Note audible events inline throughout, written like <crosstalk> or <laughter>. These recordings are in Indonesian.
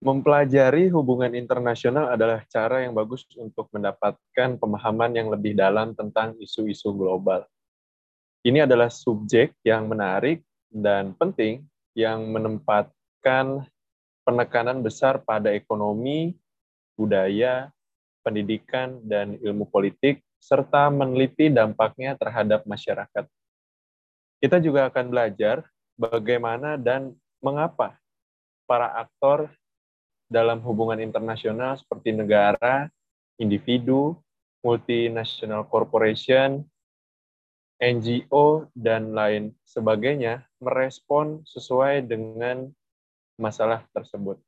Mempelajari hubungan internasional adalah cara yang bagus untuk mendapatkan pemahaman yang lebih dalam tentang isu-isu global. Ini adalah subjek yang menarik dan penting yang menempatkan penekanan besar pada ekonomi, budaya, pendidikan, dan ilmu politik, serta meneliti dampaknya terhadap masyarakat. Kita juga akan belajar bagaimana dan mengapa para aktor dalam hubungan internasional seperti negara, individu, multinational corporation, NGO, dan lain sebagainya merespon sesuai dengan masalah tersebut.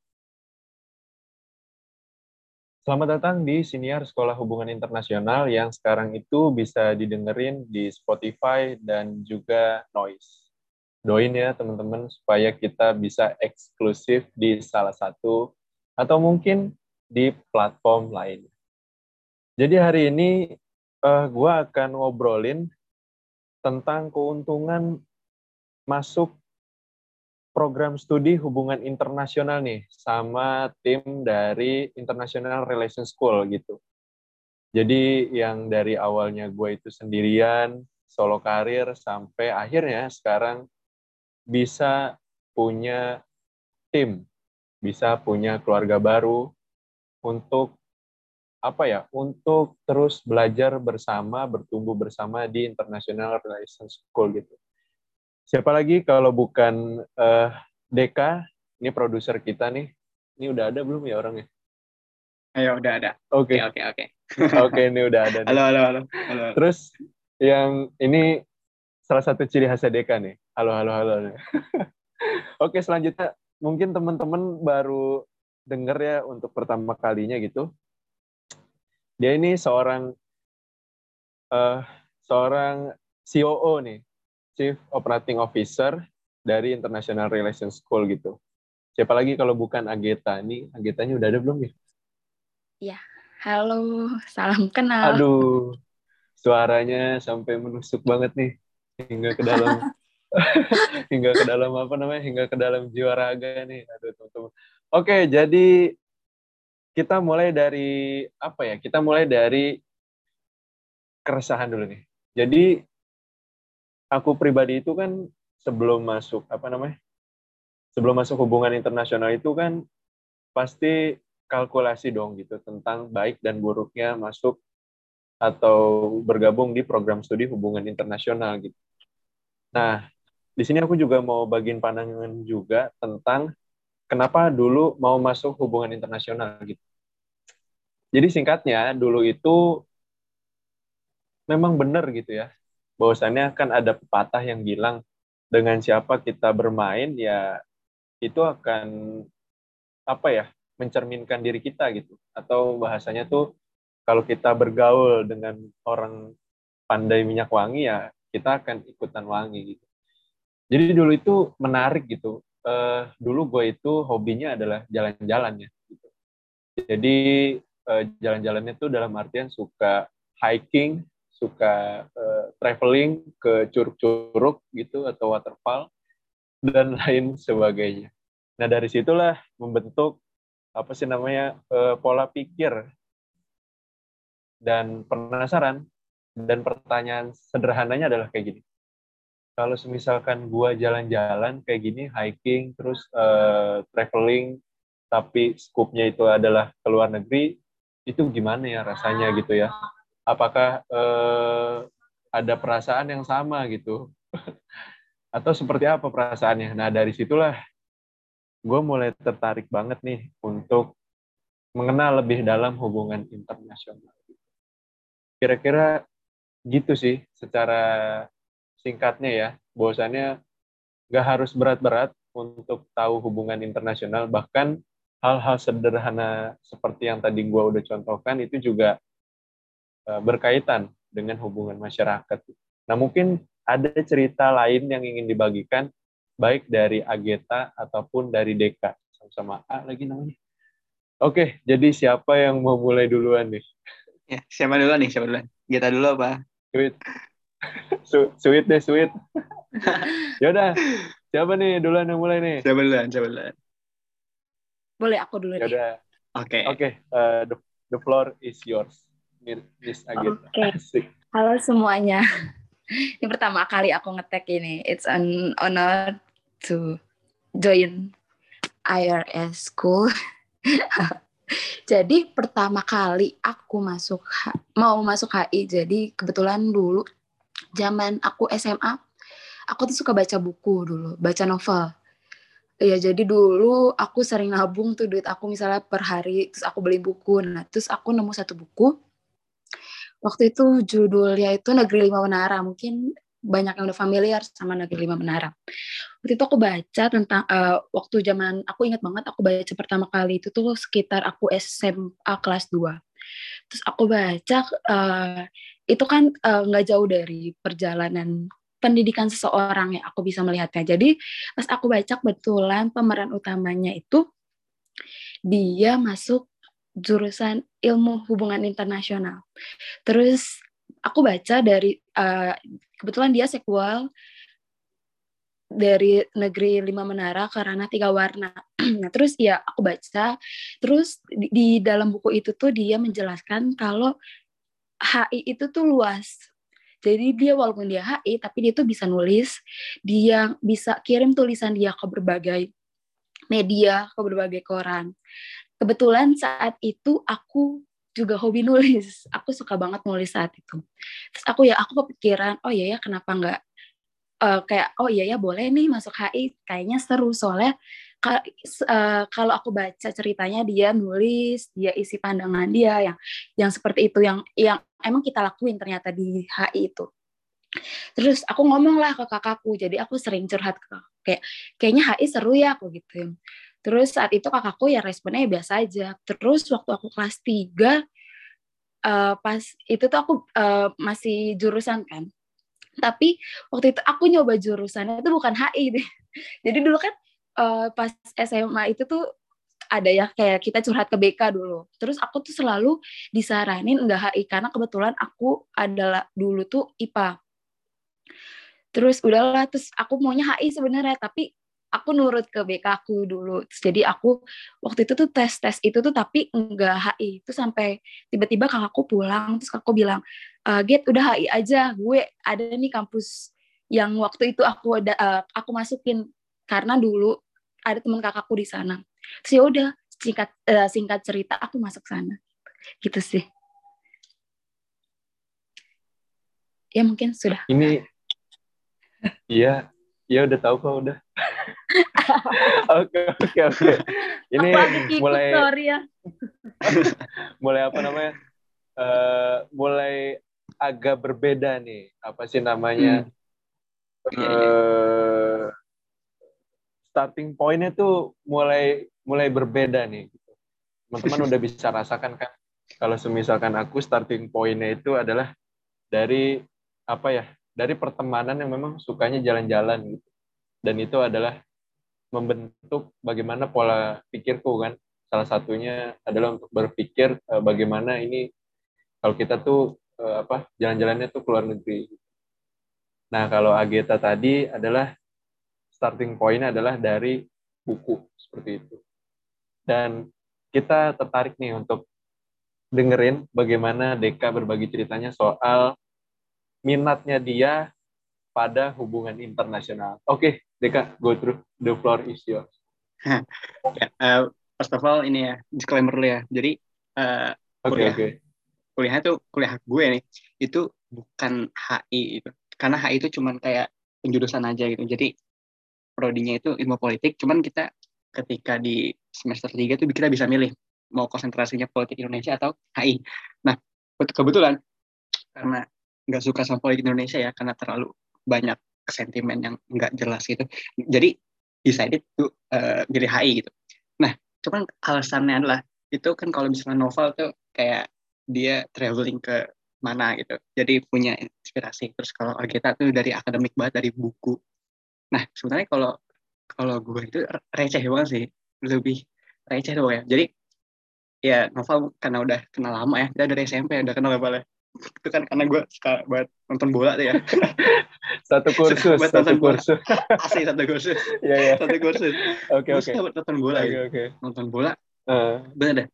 Selamat datang di Siniar Sekolah Hubungan Internasional yang sekarang itu bisa didengerin di Spotify dan juga Noise. Doain ya teman-teman supaya kita bisa eksklusif di salah satu atau mungkin di platform lain. Jadi hari ini uh, eh, gue akan ngobrolin tentang keuntungan masuk program studi hubungan internasional nih sama tim dari International Relations School gitu. Jadi yang dari awalnya gue itu sendirian, solo karir, sampai akhirnya sekarang bisa punya tim bisa punya keluarga baru untuk apa ya untuk terus belajar bersama bertumbuh bersama di International Relations School gitu. Siapa lagi kalau bukan uh, Deka? Ini produser kita nih. Ini udah ada belum ya orangnya? Ayo udah ada. Oke oke oke. Oke ini udah ada nih. halo halo halo. Halo. Terus yang ini salah satu ciri khas Deka nih. Halo halo halo. <laughs> Oke selanjutnya mungkin teman-teman baru dengar ya untuk pertama kalinya gitu. Dia ini seorang uh, seorang COO nih, Chief Operating Officer dari International Relations School gitu. Siapa lagi kalau bukan Ageta? Ini Agetanya udah ada belum ya? Iya. Halo, salam kenal. Aduh, suaranya sampai menusuk banget nih hingga ke dalam <laughs> <laughs> hingga ke dalam apa namanya hingga ke dalam jiwa raga nih. Aduh teman-teman. Oke jadi kita mulai dari apa ya kita mulai dari keresahan dulu nih. Jadi aku pribadi itu kan sebelum masuk apa namanya sebelum masuk hubungan internasional itu kan pasti kalkulasi dong gitu tentang baik dan buruknya masuk atau bergabung di program studi hubungan internasional gitu. Nah, di sini aku juga mau bagiin pandangan juga tentang kenapa dulu mau masuk hubungan internasional gitu. Jadi singkatnya dulu itu memang benar gitu ya. Bahwasannya kan ada pepatah yang bilang dengan siapa kita bermain ya itu akan apa ya mencerminkan diri kita gitu atau bahasanya tuh kalau kita bergaul dengan orang pandai minyak wangi ya kita akan ikutan wangi gitu jadi dulu itu menarik gitu. Uh, dulu gue itu hobinya adalah jalan-jalan ya gitu. jadi uh, jalan-jalannya tuh dalam artian suka hiking suka uh, traveling ke curug-curug gitu atau waterfall dan <laughs> lain sebagainya. Nah dari situlah membentuk apa sih namanya uh, pola pikir dan penasaran dan pertanyaan sederhananya adalah kayak gini kalau misalkan gua jalan-jalan kayak gini hiking terus uh, traveling tapi skupnya itu adalah ke luar negeri itu gimana ya rasanya gitu ya? Apakah uh, ada perasaan yang sama gitu? <laughs> Atau seperti apa perasaannya? Nah dari situlah gue mulai tertarik banget nih untuk mengenal lebih dalam hubungan internasional. Kira-kira gitu sih secara singkatnya ya, bahwasannya nggak harus berat-berat untuk tahu hubungan internasional, bahkan hal-hal sederhana seperti yang tadi gue udah contohkan itu juga uh, berkaitan dengan hubungan masyarakat. Nah mungkin ada cerita lain yang ingin dibagikan, baik dari Ageta ataupun dari Deka. Sama-sama A lagi namanya. Oke, jadi siapa yang mau mulai duluan nih? Ya, siapa duluan nih? Siapa duluan? Geta dulu apa? Sweet. sweet deh sweet <laughs> ya udah siapa nih duluan yang mulai nih siapa duluan siapa duluan Boleh aku dulu Ya deh. udah. Oke. Oke, eh, the, the floor is yours. Miss Agita. Oke. <laughs> Asik. Halo semuanya. <laughs> Ini pertama kali aku ngetek ini. It's an honor to join IRS School. jadi pertama kali aku masuk mau masuk HI. Jadi kebetulan dulu zaman aku SMA, aku tuh suka baca buku dulu, baca novel. Iya, jadi dulu aku sering nabung tuh duit aku misalnya per hari, terus aku beli buku. Nah, terus aku nemu satu buku waktu itu judulnya itu Negeri Lima Menara. Mungkin banyak yang udah familiar sama Negeri Lima Menara. Waktu itu aku baca tentang eh, waktu zaman aku ingat banget aku baca pertama kali itu tuh sekitar aku SMA kelas 2. Terus aku baca eh, itu kan eh, nggak jauh dari perjalanan pendidikan seseorang ya aku bisa melihatnya. Jadi pas aku baca kebetulan pemeran utamanya itu dia masuk jurusan ilmu hubungan internasional. Terus aku baca dari eh, kebetulan dia sekual dari negeri lima menara karena tiga warna. <clears throat> nah terus ya aku baca, terus di, di dalam buku itu tuh dia menjelaskan kalau HI itu tuh luas. Jadi dia walaupun dia HI tapi dia tuh bisa nulis, dia bisa kirim tulisan dia ke berbagai media, ke berbagai koran. Kebetulan saat itu aku juga hobi nulis. Aku suka banget nulis saat itu. Terus aku ya aku kepikiran, oh iya ya kenapa nggak eh, kayak oh iya ya boleh nih masuk HI kayaknya seru soalnya eh, kalau aku baca ceritanya dia nulis, dia isi pandangan dia yang yang seperti itu yang yang emang kita lakuin ternyata di HI itu. Terus aku ngomong lah ke kakakku, jadi aku sering curhat ke kayak kayaknya HI seru ya aku gitu. Terus saat itu kakakku ya responnya ya biasa aja. Terus waktu aku kelas 3 eh, pas itu tuh aku eh, masih jurusan kan. Tapi waktu itu aku nyoba jurusannya itu bukan HI deh. Jadi dulu kan eh, pas SMA itu tuh ada ya kayak kita curhat ke BK dulu. Terus aku tuh selalu disaranin enggak HI karena kebetulan aku adalah dulu tuh IPA. Terus udahlah terus aku maunya HI sebenarnya tapi aku nurut ke BK aku dulu. Terus jadi aku waktu itu tuh tes-tes itu tuh tapi enggak HI. Terus sampai tiba-tiba kakakku pulang terus kakakku bilang, e, "Get udah HI aja. Gue ada nih kampus yang waktu itu aku eh, aku masukin karena dulu ada teman kakakku di sana." Terus ya udah singkat eh, singkat cerita aku masuk sana. Gitu sih. Ya mungkin sudah. Ini iya, iya udah tahu kok udah. <laughs> Oke oke oke. Ini ikut, mulai sorry ya. <laughs> mulai apa namanya? eh mulai agak berbeda nih. Apa sih namanya? Iya, iya. Starting pointnya tuh mulai mulai berbeda nih. Teman-teman udah bisa rasakan kan? Kalau semisalkan aku starting pointnya itu adalah dari apa ya? Dari pertemanan yang memang sukanya jalan-jalan gitu. Dan itu adalah membentuk bagaimana pola pikirku kan. Salah satunya adalah untuk berpikir eh, bagaimana ini kalau kita tuh eh, apa jalan-jalannya tuh ke luar negeri. Nah, kalau Ageta tadi adalah starting point adalah dari buku seperti itu. Dan kita tertarik nih untuk dengerin bagaimana Deka berbagi ceritanya soal minatnya dia pada hubungan internasional. Oke, Deka, go through the floor is yours. <laughs> Ya, first of all ini ya disclaimer dulu ya. Jadi eh, Oke, Kuliah. oke. kuliahnya tuh kuliah gue nih itu bukan HI itu. Karena HI itu cuman kayak penjurusan aja gitu. Jadi prodinya itu ilmu politik, cuman kita ketika di semester 3 tuh kita bisa milih mau konsentrasinya politik Indonesia atau HI. Nah, ke- kebetulan karena nggak suka sama politik Indonesia ya, karena terlalu banyak sentimen yang nggak jelas gitu. Jadi decided to eh, pilih HI gitu. Nah, cuman alasannya adalah itu kan kalau misalnya novel tuh kayak dia traveling ke mana gitu. Jadi punya inspirasi. Terus kalau Algeta tuh dari akademik banget dari buku. Nah, sebenarnya kalau kalau gue itu receh banget sih. Lebih receh tuh ya. Jadi ya novel karena udah kenal lama ya. Kita dari SMP udah kenal ya Bal, ya. itu kan karena gue suka buat nonton bola tuh ya <laughs> satu kursus Buat satu nonton bola. kursus <laughs> asli satu kursus <laughs> ya ya satu kursus oke oke suka buat nonton bola oke gitu. oke nonton bola Eh, bener deh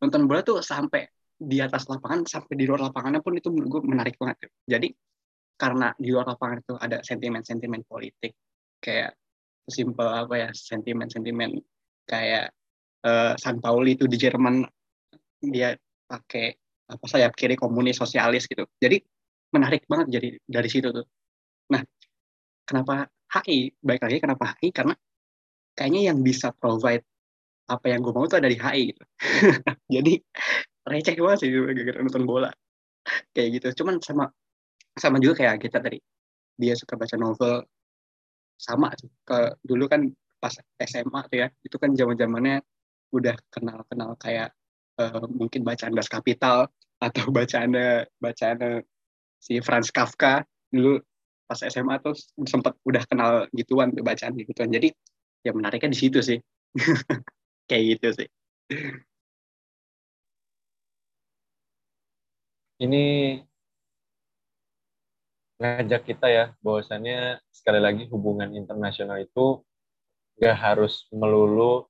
nonton bola tuh sampai di atas lapangan sampai di luar lapangannya pun itu menurut gue menarik banget jadi karena di luar lapangan itu ada sentimen-sentimen politik kayak simpel apa ya sentimen-sentimen kayak eh, San Pauli itu di Jerman dia pakai apa sayap kiri komunis sosialis gitu. Jadi menarik banget jadi dari situ tuh. Nah kenapa HI baik lagi kenapa HI karena kayaknya yang bisa provide apa yang gue mau tuh ada di HI gitu. <laughs> Jadi receh banget sih gara-gara nonton bola. Kayak gitu. Cuman sama sama juga kayak kita tadi. Dia suka baca novel sama sih. ke dulu kan pas SMA tuh ya itu kan zaman zamannya udah kenal kenal kayak eh, mungkin bacaan Das Kapital <laughs> atau bacaan bacaan si Franz Kafka. Dulu pas SMA tuh sempat udah kenal gituan tuh bacaan gituan. Jadi ya menariknya di situ sih. <laughs> Kayak gitu sih. Ini ngajak kita ya bahwasannya sekali lagi hubungan internasional itu nggak harus melulu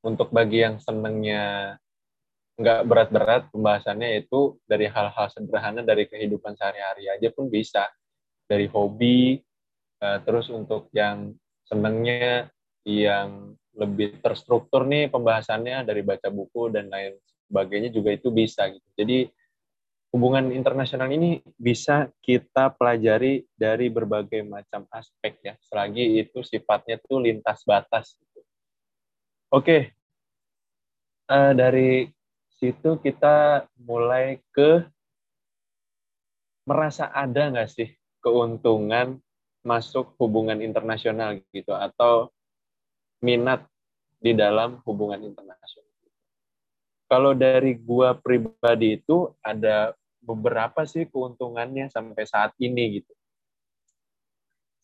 untuk bagi yang senengnya nggak berat-berat pembahasannya itu dari hal-hal sederhana dari kehidupan sehari-hari aja pun bisa. Dari hobi eh, terus untuk yang senengnya yang lebih terstruktur nih pembahasannya dari baca buku dan lain sebagainya juga itu bisa gitu. Jadi hubungan internasional ini bisa kita pelajari dari berbagai macam aspek ya, selagi itu sifatnya tuh lintas batas. gitu. Oke, Eh, dari situ kita mulai ke merasa ada nggak sih keuntungan masuk hubungan internasional gitu atau minat di dalam hubungan internasional. Kalau dari gua pribadi itu ada beberapa sih keuntungannya sampai saat ini gitu.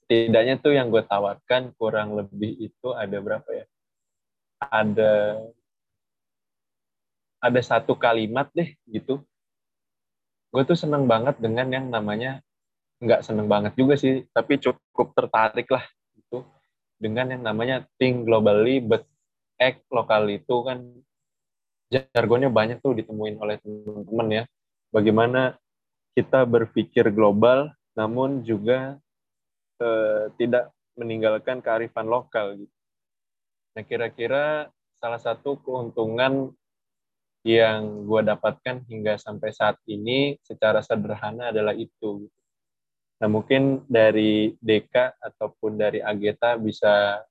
Setidaknya tuh yang gue tawarkan kurang lebih itu ada berapa ya? Ada ada satu kalimat deh gitu. Gue tuh seneng banget dengan yang namanya nggak seneng banget juga sih, tapi cukup tertarik lah gitu dengan yang namanya think globally but act locally itu kan jargonnya banyak tuh ditemuin oleh teman-teman ya bagaimana kita berpikir global namun juga eh, tidak meninggalkan kearifan lokal gitu. Nah kira-kira salah satu keuntungan yang gue dapatkan hingga sampai saat ini secara sederhana adalah itu. gitu. Nah mungkin dari Deka ataupun dari Ageta bisa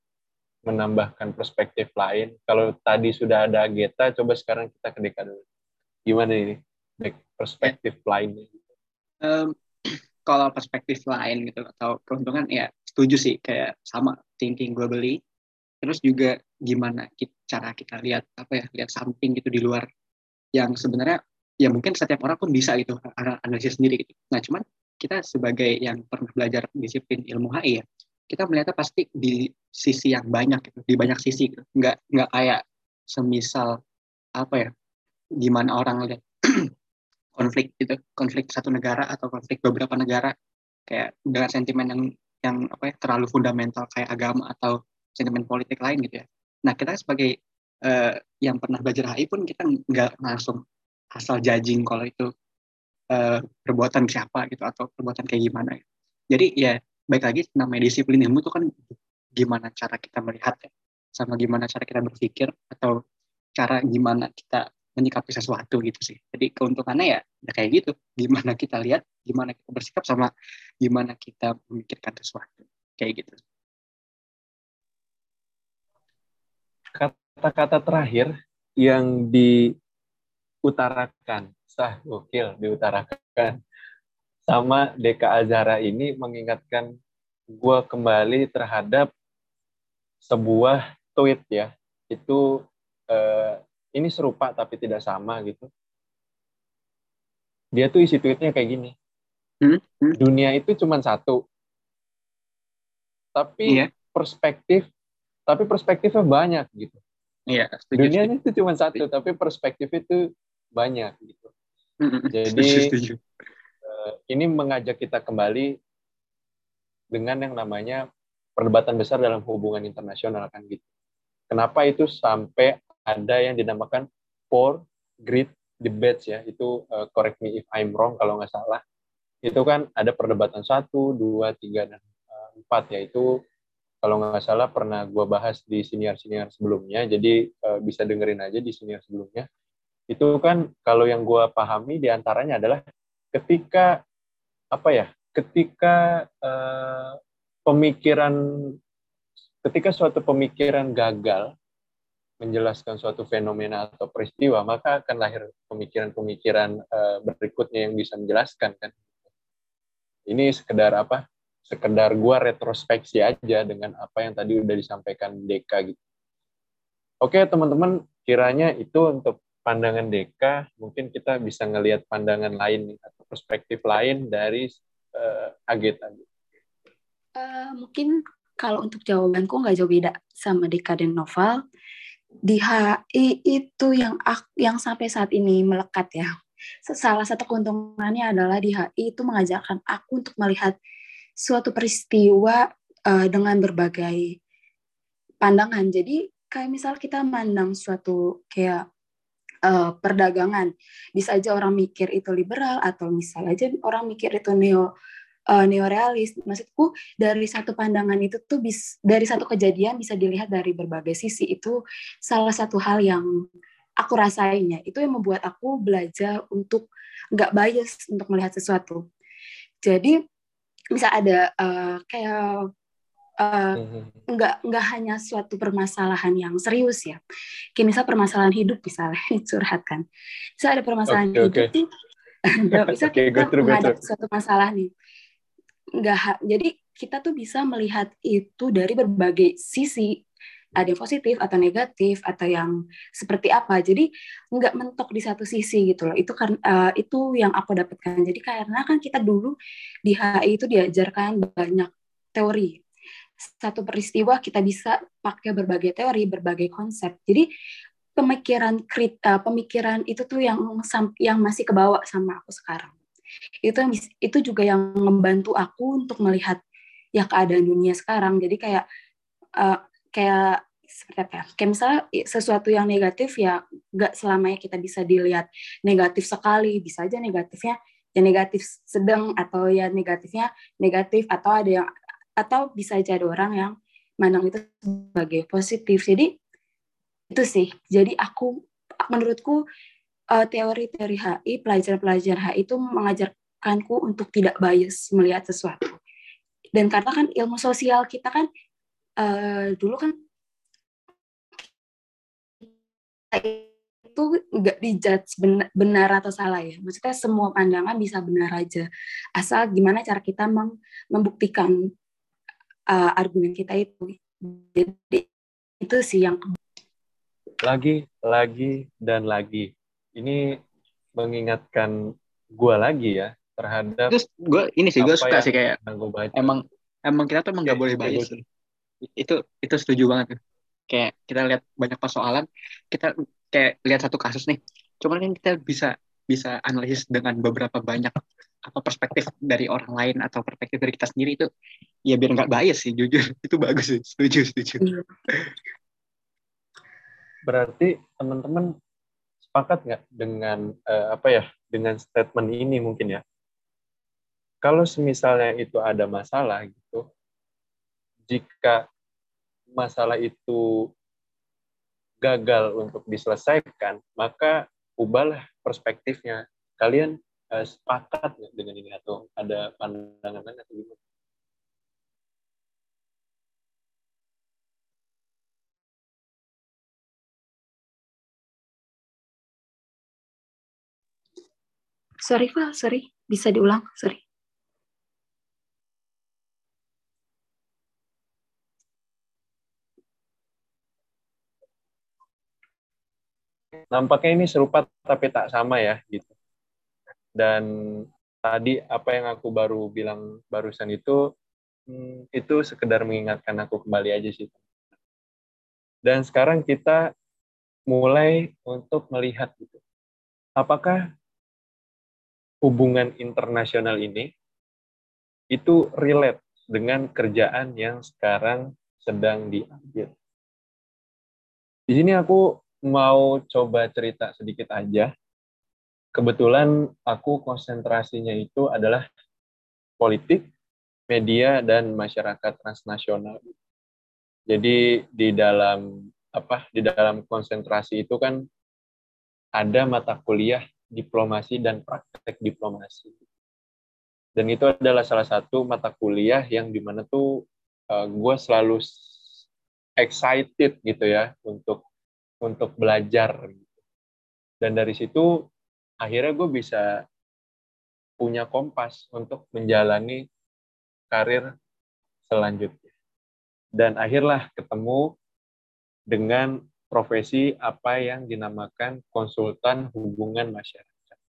menambahkan perspektif lain. Kalau tadi sudah ada Ageta, coba sekarang kita ke Deka dulu. Gimana ini? Dek, perspektif lainnya. Em, <clears throat> kalau perspektif lain gitu atau keuntungan ya setuju sih kayak sama thinking globally terus juga gimana kita, cara kita lihat apa ya lihat something gitu di luar yang sebenarnya ya mungkin setiap orang pun bisa gitu ana- analisis sendiri gitu. Nah cuman kita sebagai yang pernah belajar disiplin ilmu HI ya kita melihatnya pasti di sisi yang banyak gitu di banyak sisi gitu. Nggak nggak kayak semisal apa ya gimana orang lihat <clears throat> konflik gitu konflik satu negara atau konflik beberapa negara kayak dengan sentimen yang yang apa ya terlalu fundamental kayak agama atau sentimen politik lain gitu ya nah kita sebagai eh, yang pernah belajar HI pun kita nggak langsung asal judging kalau itu eh, perbuatan siapa gitu atau perbuatan kayak gimana gitu. jadi ya baik lagi namanya disiplin ilmu itu kan gimana cara kita melihat ya sama gimana cara kita berpikir atau cara gimana kita menyikapi sesuatu gitu sih. Jadi keuntungannya ya, ya kayak gitu. Gimana kita lihat, gimana kita bersikap sama gimana kita memikirkan sesuatu. Kayak gitu. Kata-kata terakhir yang diutarakan, sah gokil diutarakan sama Deka Azhara ini mengingatkan gue kembali terhadap sebuah tweet ya. Itu eh, ini serupa tapi tidak sama gitu. Dia tuh isi tweetnya kayak gini. Hmm, hmm. Dunia itu cuma satu. Tapi Iya. perspektif tapi perspektifnya banyak gitu. Iya, setuju. Dunianya itu cuma satu tapi perspektif itu banyak gitu. Mm, mm, Jadi- setuju, setuju. uh, ini mengajak kita kembali dengan yang namanya perdebatan besar dalam hubungan internasional kan gitu. Kenapa itu sampai ada yang dinamakan four great debates ya, itu uh, correct me if I'm wrong kalau nggak salah. Itu kan ada perdebatan satu, dua, tiga, dan uh, empat yaitu kalau nggak salah pernah gue bahas di senior-senior sebelumnya, jadi uh, bisa dengerin aja di senior sebelumnya. Itu kan kalau yang gue pahami di antaranya adalah ketika apa ya, ketika uh, pemikiran ketika suatu pemikiran gagal menjelaskan suatu fenomena atau peristiwa, maka akan lahir pemikiran-pemikiran uh, berikutnya yang bisa menjelaskan kan. Ini sekedar apa? Sekedar gua retrospeksi aja dengan apa yang tadi udah disampaikan Deka gitu. Oke, teman-teman, kiranya itu untuk pandangan Deka, mungkin kita bisa ngelihat pandangan lain atau perspektif lain dari uh, Agit. Uh, mungkin kalau untuk jawabanku nggak jauh beda sama Dika dan Novel. Di HI itu yang yang sampai saat ini melekat ya. Salah satu keuntungannya adalah di HI itu mengajarkan aku untuk melihat suatu peristiwa uh, dengan berbagai pandangan. Jadi kayak misal kita mandang suatu kayak uh, perdagangan, bisa aja orang mikir itu liberal atau misal aja orang mikir itu neo uh, neorealis. Maksudku dari satu pandangan itu tuh bis, dari satu kejadian bisa dilihat dari berbagai sisi. Itu salah satu hal yang aku rasainnya. Itu yang membuat aku belajar untuk nggak bias untuk melihat sesuatu. Jadi bisa ada uh, kayak uh, nggak nggak hanya suatu permasalahan yang serius ya. Kayak misal permasalahan hidup misalnya <laughs> curhatkan. Bisa ada permasalahan okay, hidup okay. <laughs> bisa okay, kita menghadapi suatu masalah nih nggak jadi kita tuh bisa melihat itu dari berbagai sisi. Ada yang positif atau negatif atau yang seperti apa. Jadi nggak mentok di satu sisi gitu loh. Itu kan uh, itu yang aku dapatkan. Jadi karena kan kita dulu di HI itu diajarkan banyak teori. Satu peristiwa kita bisa pakai berbagai teori berbagai konsep. Jadi pemikiran krit uh, pemikiran itu tuh yang yang masih kebawa sama aku sekarang itu itu juga yang membantu aku untuk melihat ya keadaan dunia sekarang jadi kayak uh, kayak seperti apa ya? Kayak misalnya sesuatu yang negatif ya nggak selamanya kita bisa dilihat negatif sekali, bisa aja negatifnya ya negatif sedang atau ya negatifnya negatif atau ada yang atau bisa aja ada orang yang mandang itu sebagai positif. Jadi itu sih. Jadi aku menurutku uh, teori-teori HI, pelajaran-pelajaran HI itu mengajarkanku untuk tidak bias melihat sesuatu. Dan karena kan ilmu sosial kita kan uh, dulu kan itu nggak dijudge benar, benar atau salah ya. Maksudnya semua pandangan bisa benar aja. Asal gimana cara kita membuktikan uh, argumen kita itu. Jadi itu sih yang lagi, lagi, dan lagi ini mengingatkan gue lagi ya terhadap terus gue ini sih gue suka sih kayak emang emang kita tuh emang nggak boleh bias sih. itu itu setuju banget kayak kita lihat banyak persoalan kita kayak lihat satu kasus nih. Cuman kan kita bisa bisa analisis dengan beberapa banyak apa perspektif dari orang lain atau perspektif dari kita sendiri itu ya biar nggak bias sih jujur. <laughs> Itu bagus sih setuju setuju. Iya. <laughs> berarti teman-teman sepakat nggak dengan uh, apa ya dengan statement ini mungkin ya? Kalau semisalnya itu ada masalah gitu jika masalah itu gagal untuk diselesaikan maka ubahlah perspektifnya. Kalian uh, sepakat nggak dengan ini atau ada pandangan lain atau gimana Sorry, Val, sorry. Bisa diulang, sorry. Nampaknya ini serupa tapi tak sama ya, gitu. Dan tadi apa yang aku baru bilang barusan itu, hmm, itu sekedar mengingatkan aku kembali aja sih. Dan sekarang kita mulai untuk melihat gitu. Apakah hubungan internasional ini itu relate dengan kerjaan yang sekarang sedang diambil. Di sini aku mau coba cerita sedikit aja. Kebetulan aku konsentrasinya itu adalah politik, media, dan masyarakat transnasional. Jadi di dalam apa di dalam konsentrasi itu kan ada mata kuliah diplomasi dan praktek diplomasi. Dan itu adalah salah satu mata kuliah yang di mana tuh uh, eh, gue selalu excited gitu ya untuk untuk belajar. Dan dari situ akhirnya gue bisa punya kompas untuk menjalani karir selanjutnya. Dan akhirlah ketemu dengan profesi apa yang dinamakan konsultan hubungan masyarakat.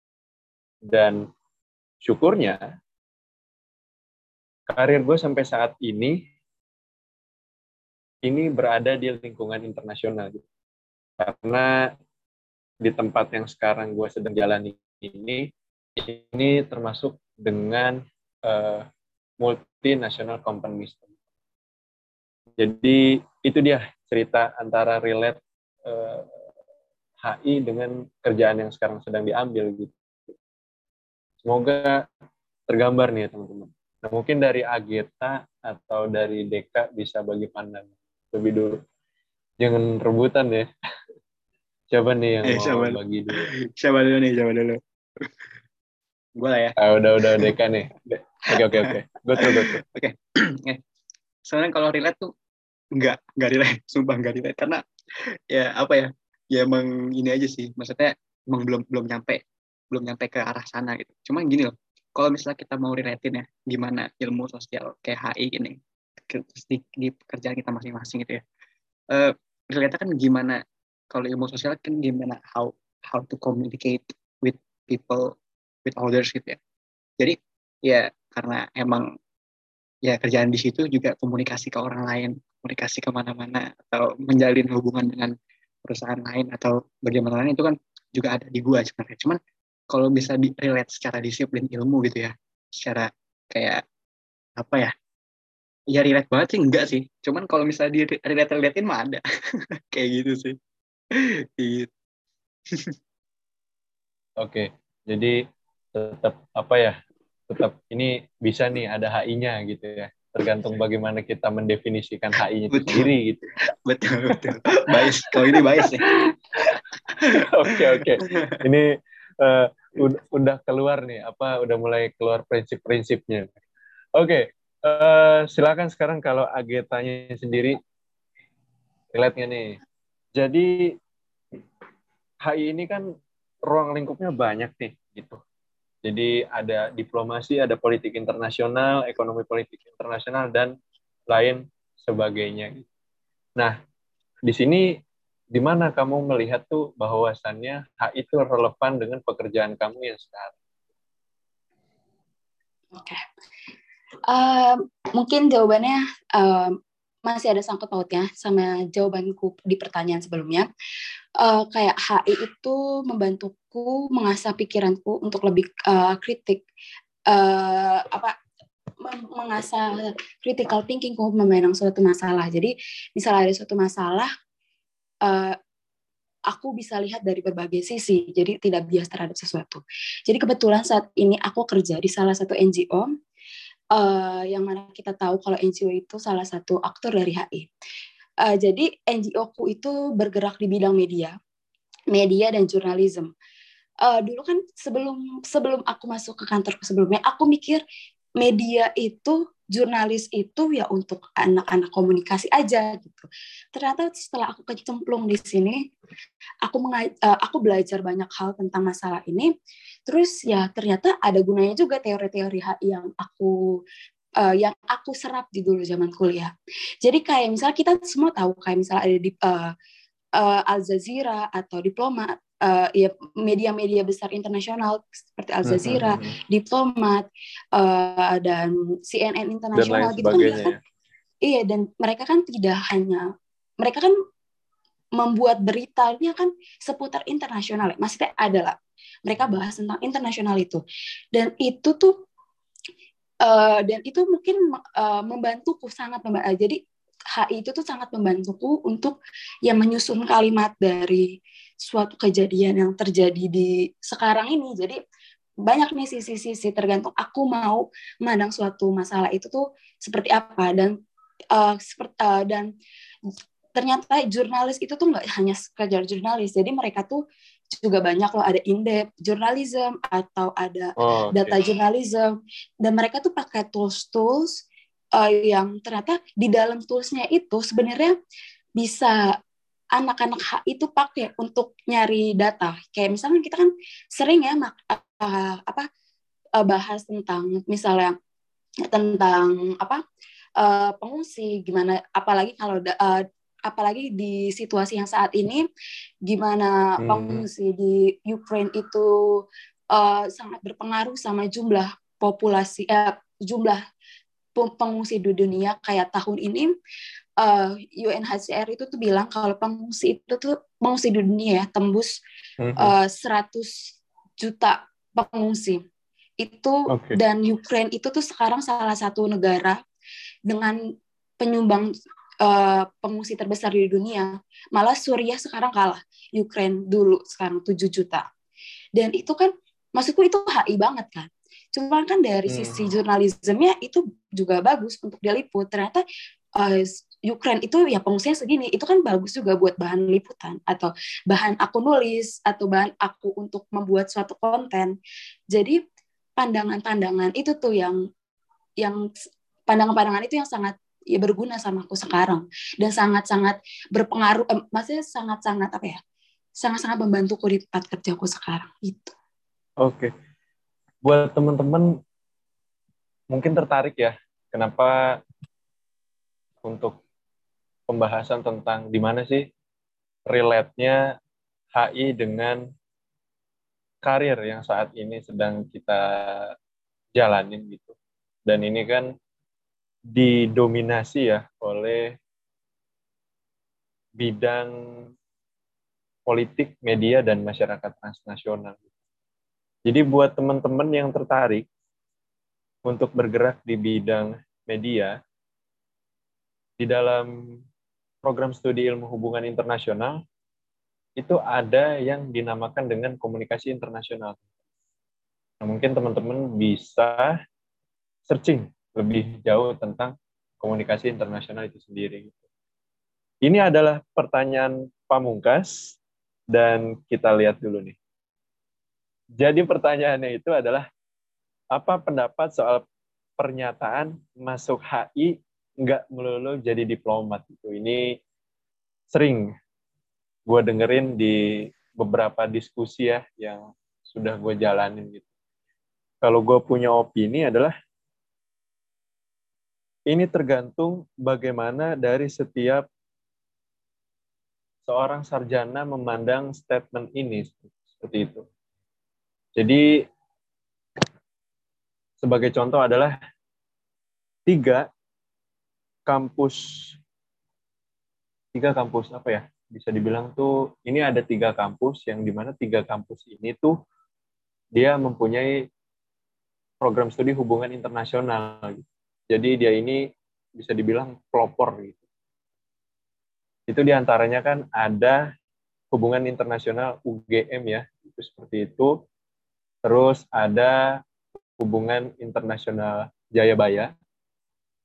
Dan syukurnya karir gue sampai saat ini ini berada di lingkungan internasional. Karena di tempat yang sekarang gue sedang jalani ini ini termasuk dengan uh, multinational companies. Jadi itu dia cerita antara relate eh, HI dengan kerjaan yang sekarang sedang diambil gitu. Semoga tergambar nih ya teman-teman. Nah, mungkin dari Ageta atau dari Deka bisa bagi pandangan lebih dulu. Jangan rebutan ya. <laughs> Siapa nih yang eh, mau siapa, bagi dulu? Siapa dulu nih? Siapa dulu? <laughs> Gue lah ya. Ah, udah udah Deka nih. Oke oke oke. Gue tuh gue tuh. Oke. <clears throat> Soalnya kalau relate tuh nggak nggak relate sumpah nggak relate karena <laughs> ya apa ya? Ya emang ini aja sih. Maksudnya emang belum belum nyampe belum nyampe ke arah sana gitu. Cuman gini loh kalau misalnya kita mau relatein ya gimana ilmu sosial kayak HI ini di, di pekerjaan kita masing-masing gitu ya. Uh, kan gimana? Kalau ilmu sosial kan gimana? How how to communicate with people with others gitu ya. Jadi ya karena emang ya kerjaan di situ juga komunikasi ke orang lain komunikasi ke mana-mana atau menjalin hubungan dengan perusahaan lain atau bagaimana lain itu kan juga ada di gua sebenarnya. Cuman kalau bisa di relate secara disiplin ilmu gitu ya, secara kayak apa ya? Ya relate banget sih enggak sih. Cuman kalau misalnya di relate relatein mah ada. <laughs> kayak gitu sih. gitu. Oke, jadi tetap apa ya? Tetap ini bisa nih ada HI-nya gitu ya tergantung bagaimana kita mendefinisikan HI itu sendiri gitu. Betul betul. Bias kalau ini bias ya. <laughs> Oke oke. Ini uh, udah keluar nih apa udah mulai keluar prinsip-prinsipnya. Oke, okay. uh, eh, silakan sekarang kalau agetanya sendiri relate nih. Jadi HI ini kan ruang lingkupnya banyak nih gitu. Jadi ada diplomasi, ada politik internasional, ekonomi politik internasional, dan lain sebagainya. Nah, di sini di mana kamu melihat tuh bahwasannya hak itu relevan dengan pekerjaan kamu yang sekarang? Oke, okay. uh, mungkin jawabannya uh, masih ada sangkut pautnya sama jawabanku di pertanyaan sebelumnya. Uh, kayak HI itu membantuku mengasah pikiranku untuk lebih uh, kritik uh, apa mengasah critical thinkingku memandang suatu masalah. Jadi misalnya ada suatu masalah uh, aku bisa lihat dari berbagai sisi, jadi tidak bias terhadap sesuatu. Jadi kebetulan saat ini aku kerja di salah satu NGO uh, yang mana kita tahu kalau NGO itu salah satu aktor dari HI. Uh, eh, jadi NGO-ku itu bergerak di bidang media, media dan jurnalisme. Uh, dulu kan sebelum sebelum aku masuk ke kantor sebelumnya, aku mikir media itu jurnalis itu ya untuk anak-anak komunikasi aja gitu. Ternyata setelah aku kecemplung di sini, aku uh, aku belajar banyak hal tentang masalah ini. Terus ya ternyata ada gunanya juga teori-teori yang aku uh, yang aku serap di dulu zaman kuliah. Jadi kayak misalnya kita semua tahu kayak misalnya ada di uh, uh, Al Jazeera atau Diplomat uh, ya media-media besar internasional seperti Al Jazeera, hmm, hmm, hmm. Diplomat uh, dan CNN internasional gitu kan, kan iya dan mereka kan tidak hanya mereka kan membuat beritanya kan seputar internasional ya. Maksudnya adalah mereka bahas tentang internasional itu. Dan itu tuh uh, dan itu mungkin uh, membantuku sangat membantu. Jadi HI itu tuh sangat membantuku untuk ya menyusun kalimat dari suatu kejadian yang terjadi di sekarang ini. Jadi banyak nih sisi-sisi tergantung aku mau memandang suatu masalah itu tuh seperti apa dan uh, seperti uh, dan ternyata jurnalis itu tuh nggak hanya sekedar jurnalis jadi mereka tuh juga banyak loh ada in-depth journalism atau ada oh, okay. data journalism dan mereka tuh pakai tools-tools uh, yang ternyata di dalam toolsnya itu sebenarnya bisa anak-anak H itu pakai untuk nyari data kayak misalnya kita kan sering ya mak uh, apa uh, bahas tentang misalnya tentang apa uh, pengungsi gimana apalagi kalau uh, apalagi di situasi yang saat ini gimana hmm. pengungsi di Ukraine itu uh, sangat berpengaruh sama jumlah populasi eh, jumlah pengungsi di dunia kayak tahun ini uh, eh, UNHCR itu tuh bilang kalau pengungsi itu tuh pengungsi di dunia ya tembus hmm. uh, 100 juta pengungsi itu okay. dan Ukraine itu tuh sekarang salah satu negara dengan penyumbang uh, pengungsi terbesar di dunia. Malah Suriah sekarang kalah. Ukraine dulu sekarang 7 juta. Dan itu kan maksudku itu HI banget kan. Cuma kan dari hmm. sisi jurnalismenya itu juga bagus untuk diliput. Ternyata uh, Ukraine itu ya pengungsinya segini, itu kan bagus juga buat bahan liputan atau bahan aku nulis atau bahan aku untuk membuat suatu konten. Jadi pandangan-pandangan itu tuh yang yang pandangan-pandangan itu yang sangat ya berguna sama aku sekarang dan sangat-sangat berpengaruh eh, maksudnya sangat-sangat apa ya sangat-sangat membantuku di tempat kerjaku sekarang itu oke buat teman-teman mungkin tertarik ya kenapa untuk pembahasan tentang di mana sih relate-nya HI dengan karir yang saat ini sedang kita jalanin gitu. Dan ini kan didominasi ya oleh bidang politik, media, dan masyarakat transnasional. Jadi buat teman-teman yang tertarik untuk bergerak di bidang media, di dalam program studi ilmu hubungan internasional, itu ada yang dinamakan dengan komunikasi internasional. Nah, mungkin teman-teman bisa searching lebih jauh tentang komunikasi internasional itu sendiri. Ini adalah pertanyaan pamungkas dan kita lihat dulu nih. Jadi pertanyaannya itu adalah apa pendapat soal pernyataan masuk HI nggak melulu jadi diplomat itu. Ini sering gue dengerin di beberapa diskusi ya yang sudah gue jalanin gitu. Kalau gue punya opini adalah ini tergantung bagaimana dari setiap seorang sarjana memandang statement ini seperti itu. Jadi sebagai contoh adalah tiga kampus tiga kampus apa ya bisa dibilang tuh ini ada tiga kampus yang di mana tiga kampus ini tuh dia mempunyai program studi hubungan internasional. Jadi dia ini bisa dibilang pelopor gitu. Itu di antaranya kan ada hubungan internasional UGM ya, itu seperti itu. Terus ada hubungan internasional Jayabaya.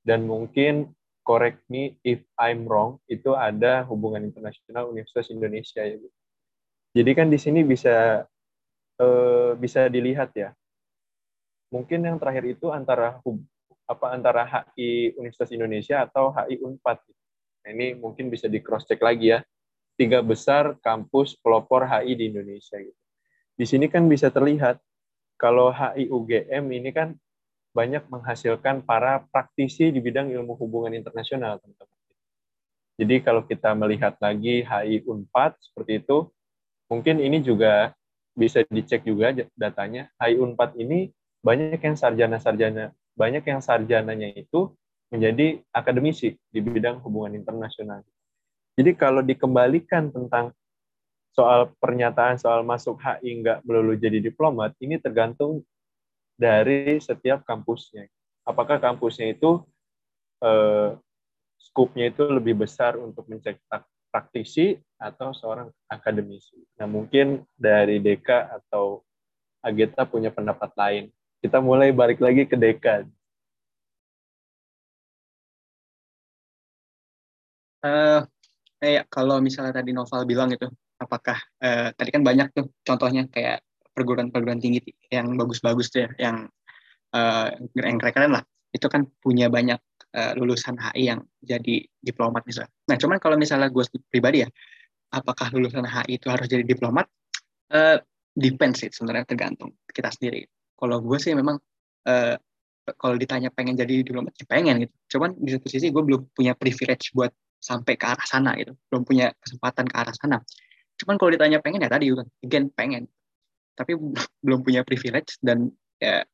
Dan mungkin correct me if I'm wrong, itu ada hubungan internasional Universitas Indonesia ya. Jadi kan di sini bisa eh, bisa dilihat ya. Mungkin yang terakhir itu antara apa antara HI Universitas Indonesia atau HI Unpad. Nah, ini mungkin bisa di cross check lagi ya. Tiga besar kampus pelopor HI di Indonesia gitu. Di sini kan bisa terlihat kalau HI UGM ini kan banyak menghasilkan para praktisi di bidang ilmu hubungan internasional, teman-teman. Jadi kalau kita melihat lagi HI Unpad seperti itu, mungkin ini juga bisa dicek juga datanya. HI Unpad ini banyak yang sarjana-sarjana banyak yang sarjananya itu menjadi akademisi di bidang hubungan internasional. Jadi kalau dikembalikan tentang soal pernyataan soal masuk HI nggak melulu jadi diplomat, ini tergantung dari setiap kampusnya. Apakah kampusnya itu eh, skupnya itu lebih besar untuk mencetak praktisi atau seorang akademisi. Nah mungkin dari Deka atau Ageta punya pendapat lain. Kita mulai balik lagi ke Deka. Uh, kayak kalau misalnya tadi Noval bilang itu, apakah uh, tadi kan banyak tuh contohnya kayak perguruan-perguruan tinggi yang bagus-bagus tuh ya, yang uh, yang keren-keren lah, itu kan punya banyak uh, lulusan HI yang jadi diplomat misalnya. Nah, cuman kalau misalnya gue pribadi ya, apakah lulusan HI itu harus jadi diplomat? Uh, depends sih sebenarnya tergantung kita sendiri. Kalau gue sih memang uh, kalau ditanya pengen jadi diplomat, ya pengen gitu. Cuman di satu sisi gue belum punya privilege buat sampai ke arah sana gitu. Belum punya kesempatan ke arah sana. Cuman kalau ditanya pengen ya tadi again pengen. Tapi <laughs> belum punya privilege dan ya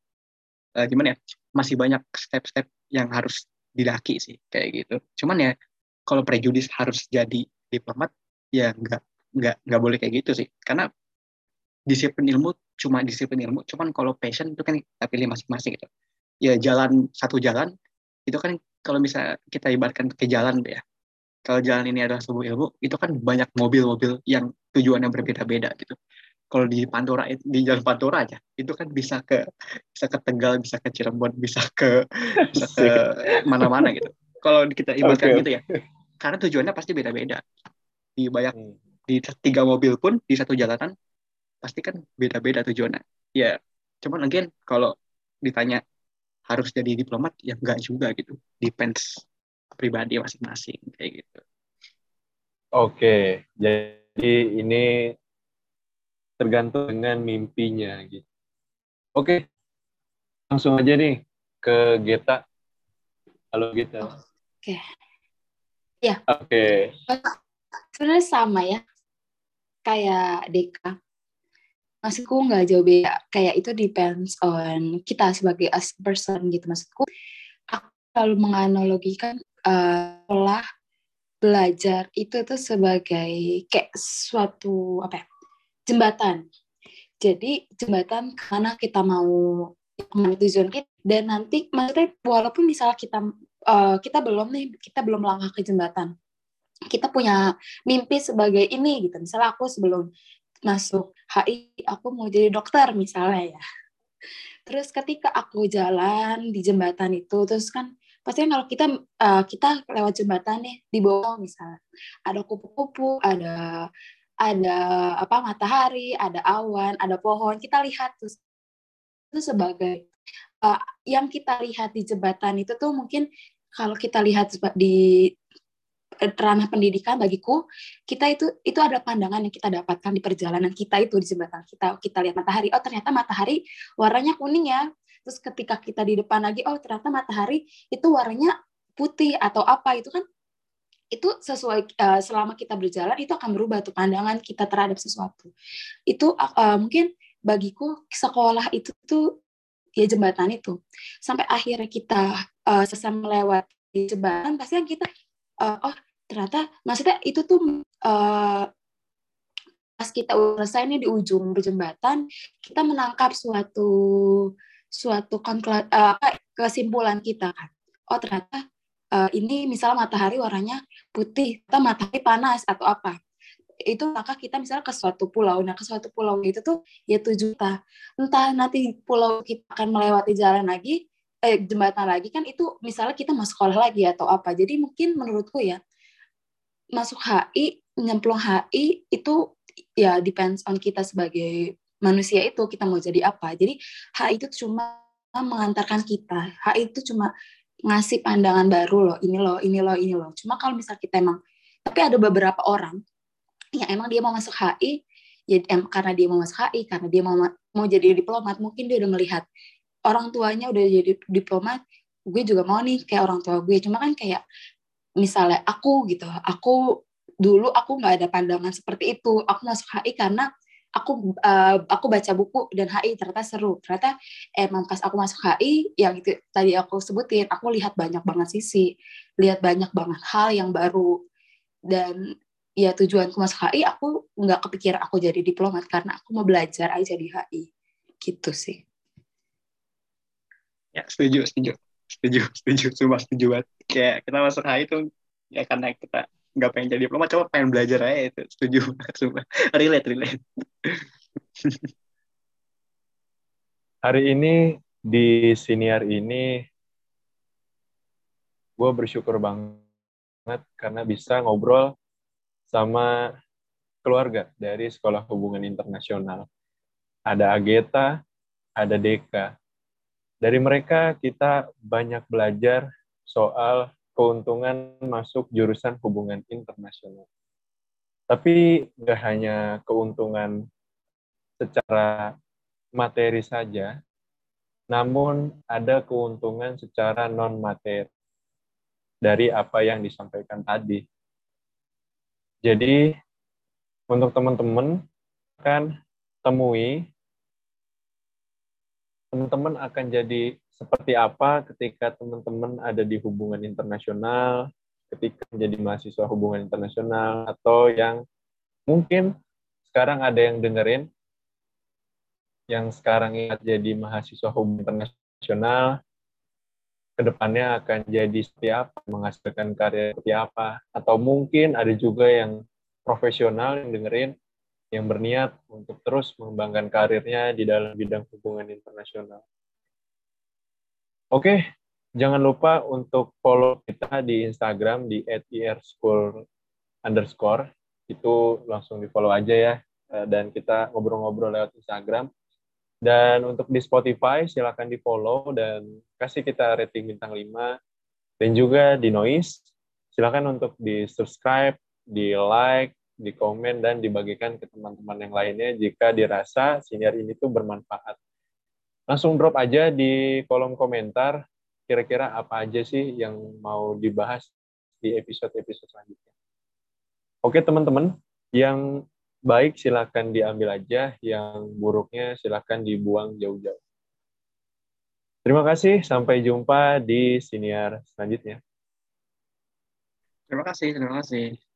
uh, gimana ya masih banyak step-step yang harus didaki sih kayak gitu. Cuman ya kalau prejudis harus jadi diplomat ya nggak nggak nggak boleh kayak gitu sih. Karena disiplin ilmu cuma disiplin ilmu cuman kalau passion itu kan kita pilih masing-masing gitu. Ya jalan satu jalan itu kan kalau bisa kita ibaratkan ke jalan ya kalau jalan ini adalah sebuah ilmu, itu kan banyak mobil-mobil yang tujuannya berbeda-beda gitu. Kalau di Pantura di jalan Pantura aja, itu kan bisa ke bisa ke Tegal, bisa ke Cirebon, bisa ke bisa ke mana-mana gitu. Kalau kita ibaratkan okay. gitu ya, karena tujuannya pasti beda-beda. Di banyak hmm. di tiga mobil pun di satu jalanan pasti kan beda-beda tujuannya. Ya, cuman again kalau ditanya harus jadi diplomat ya enggak juga gitu. Depends pribadi masing-masing kayak gitu. Oke, jadi ini tergantung dengan mimpinya gitu. Oke, langsung aja nih ke Geta. Halo Geta. Oke. Ya. Oke. Sebenarnya sama ya, kayak Deka. Maksudku nggak jauh beda. Kayak itu depends on kita sebagai as person gitu. Maksudku, aku selalu menganalogikan uh, belajar itu tuh sebagai kayak suatu apa ya, jembatan. Jadi jembatan ke mana kita mau tujuan kita dan nanti maksudnya walaupun misalnya kita uh, kita belum nih kita belum langkah ke jembatan kita punya mimpi sebagai ini gitu misalnya aku sebelum masuk HI aku mau jadi dokter misalnya ya terus ketika aku jalan di jembatan itu terus kan pasti kalau kita uh, kita lewat jembatan nih di bawah misalnya ada kupu-kupu ada ada apa matahari ada awan ada pohon kita lihat tuh itu sebagai uh, yang kita lihat di jembatan itu tuh mungkin kalau kita lihat di ranah pendidikan bagiku kita itu itu ada pandangan yang kita dapatkan di perjalanan kita itu di jembatan kita. Kita lihat matahari oh ternyata matahari warnanya kuning ya terus ketika kita di depan lagi oh ternyata matahari itu warnanya putih atau apa itu kan itu sesuai uh, selama kita berjalan itu akan berubah tuh pandangan kita terhadap sesuatu. Itu uh, mungkin bagiku sekolah itu tuh ya jembatan itu. Sampai akhirnya kita uh, selesai melewati jembatan pasti kan kita uh, oh ternyata maksudnya itu tuh uh, pas kita selesai nih di ujung jembatan kita menangkap suatu suatu uh, kesimpulan kita kan. Oh ternyata uh, ini misalnya matahari warnanya putih, atau matahari panas atau apa. Itu maka kita misalnya ke suatu pulau. Nah ke suatu pulau itu tuh ya tujuh juta. Entah nanti pulau kita akan melewati jalan lagi, eh, jembatan lagi kan itu misalnya kita mau sekolah lagi atau apa. Jadi mungkin menurutku ya masuk HI, nyemplung HI itu ya depends on kita sebagai manusia itu kita mau jadi apa. Jadi hak itu cuma mengantarkan kita. Hak itu cuma ngasih pandangan baru loh, ini loh, ini loh, ini loh. Cuma kalau misal kita emang, tapi ada beberapa orang yang emang dia mau masuk HI, ya em, karena dia mau masuk HI, karena dia mau mau jadi diplomat, mungkin dia udah melihat orang tuanya udah jadi diplomat, gue juga mau nih kayak orang tua gue. Cuma kan kayak misalnya aku gitu, aku dulu aku nggak ada pandangan seperti itu. Aku masuk HI karena aku uh, aku baca buku dan HI ternyata seru. Ternyata emang pas aku masuk HI yang itu tadi aku sebutin aku lihat banyak banget sisi lihat banyak banget hal yang baru. Dan ya tujuanku masuk HI aku nggak kepikir aku jadi diplomat karena aku mau belajar aja di HI gitu sih. Ya setuju setuju. Setuju setuju. Cuma setuju banget. Kayak kita masuk HI itu ya karena kita nggak pengen jadi diplomat coba pengen belajar aja itu setuju sumpah relate relate hari ini di senior ini gue bersyukur banget karena bisa ngobrol sama keluarga dari Sekolah Hubungan Internasional. Ada Ageta, ada Deka. Dari mereka kita banyak belajar soal keuntungan masuk jurusan hubungan internasional. Tapi nggak hanya keuntungan secara materi saja, namun ada keuntungan secara non-materi dari apa yang disampaikan tadi. Jadi untuk teman-teman akan temui teman-teman akan jadi seperti apa ketika teman-teman ada di hubungan internasional, ketika menjadi mahasiswa hubungan internasional, atau yang mungkin sekarang ada yang dengerin, yang sekarang jadi mahasiswa hubungan internasional, ke depannya akan jadi seperti apa, menghasilkan karya seperti apa, atau mungkin ada juga yang profesional yang dengerin, yang berniat untuk terus mengembangkan karirnya di dalam bidang hubungan internasional. Oke, jangan lupa untuk follow kita di Instagram di @irschool underscore itu langsung di follow aja ya eh, dan kita ngobrol-ngobrol lewat Instagram dan untuk di Spotify, silakan di follow dan kasih kita rating bintang 5. Dan juga di Noise, silakan untuk di subscribe, di like, di komen, dan dibagikan ke teman-teman yang lainnya jika dirasa senior ini tuh bermanfaat. Langsung drop aja di kolom komentar, kira-kira apa aja sih yang mau dibahas di episode-episode selanjutnya. Oke teman-teman, yang baik silakan diambil aja, yang buruknya silakan dibuang jauh-jauh. Terima kasih, sampai jumpa di siniar selanjutnya. Terima kasih, terima kasih.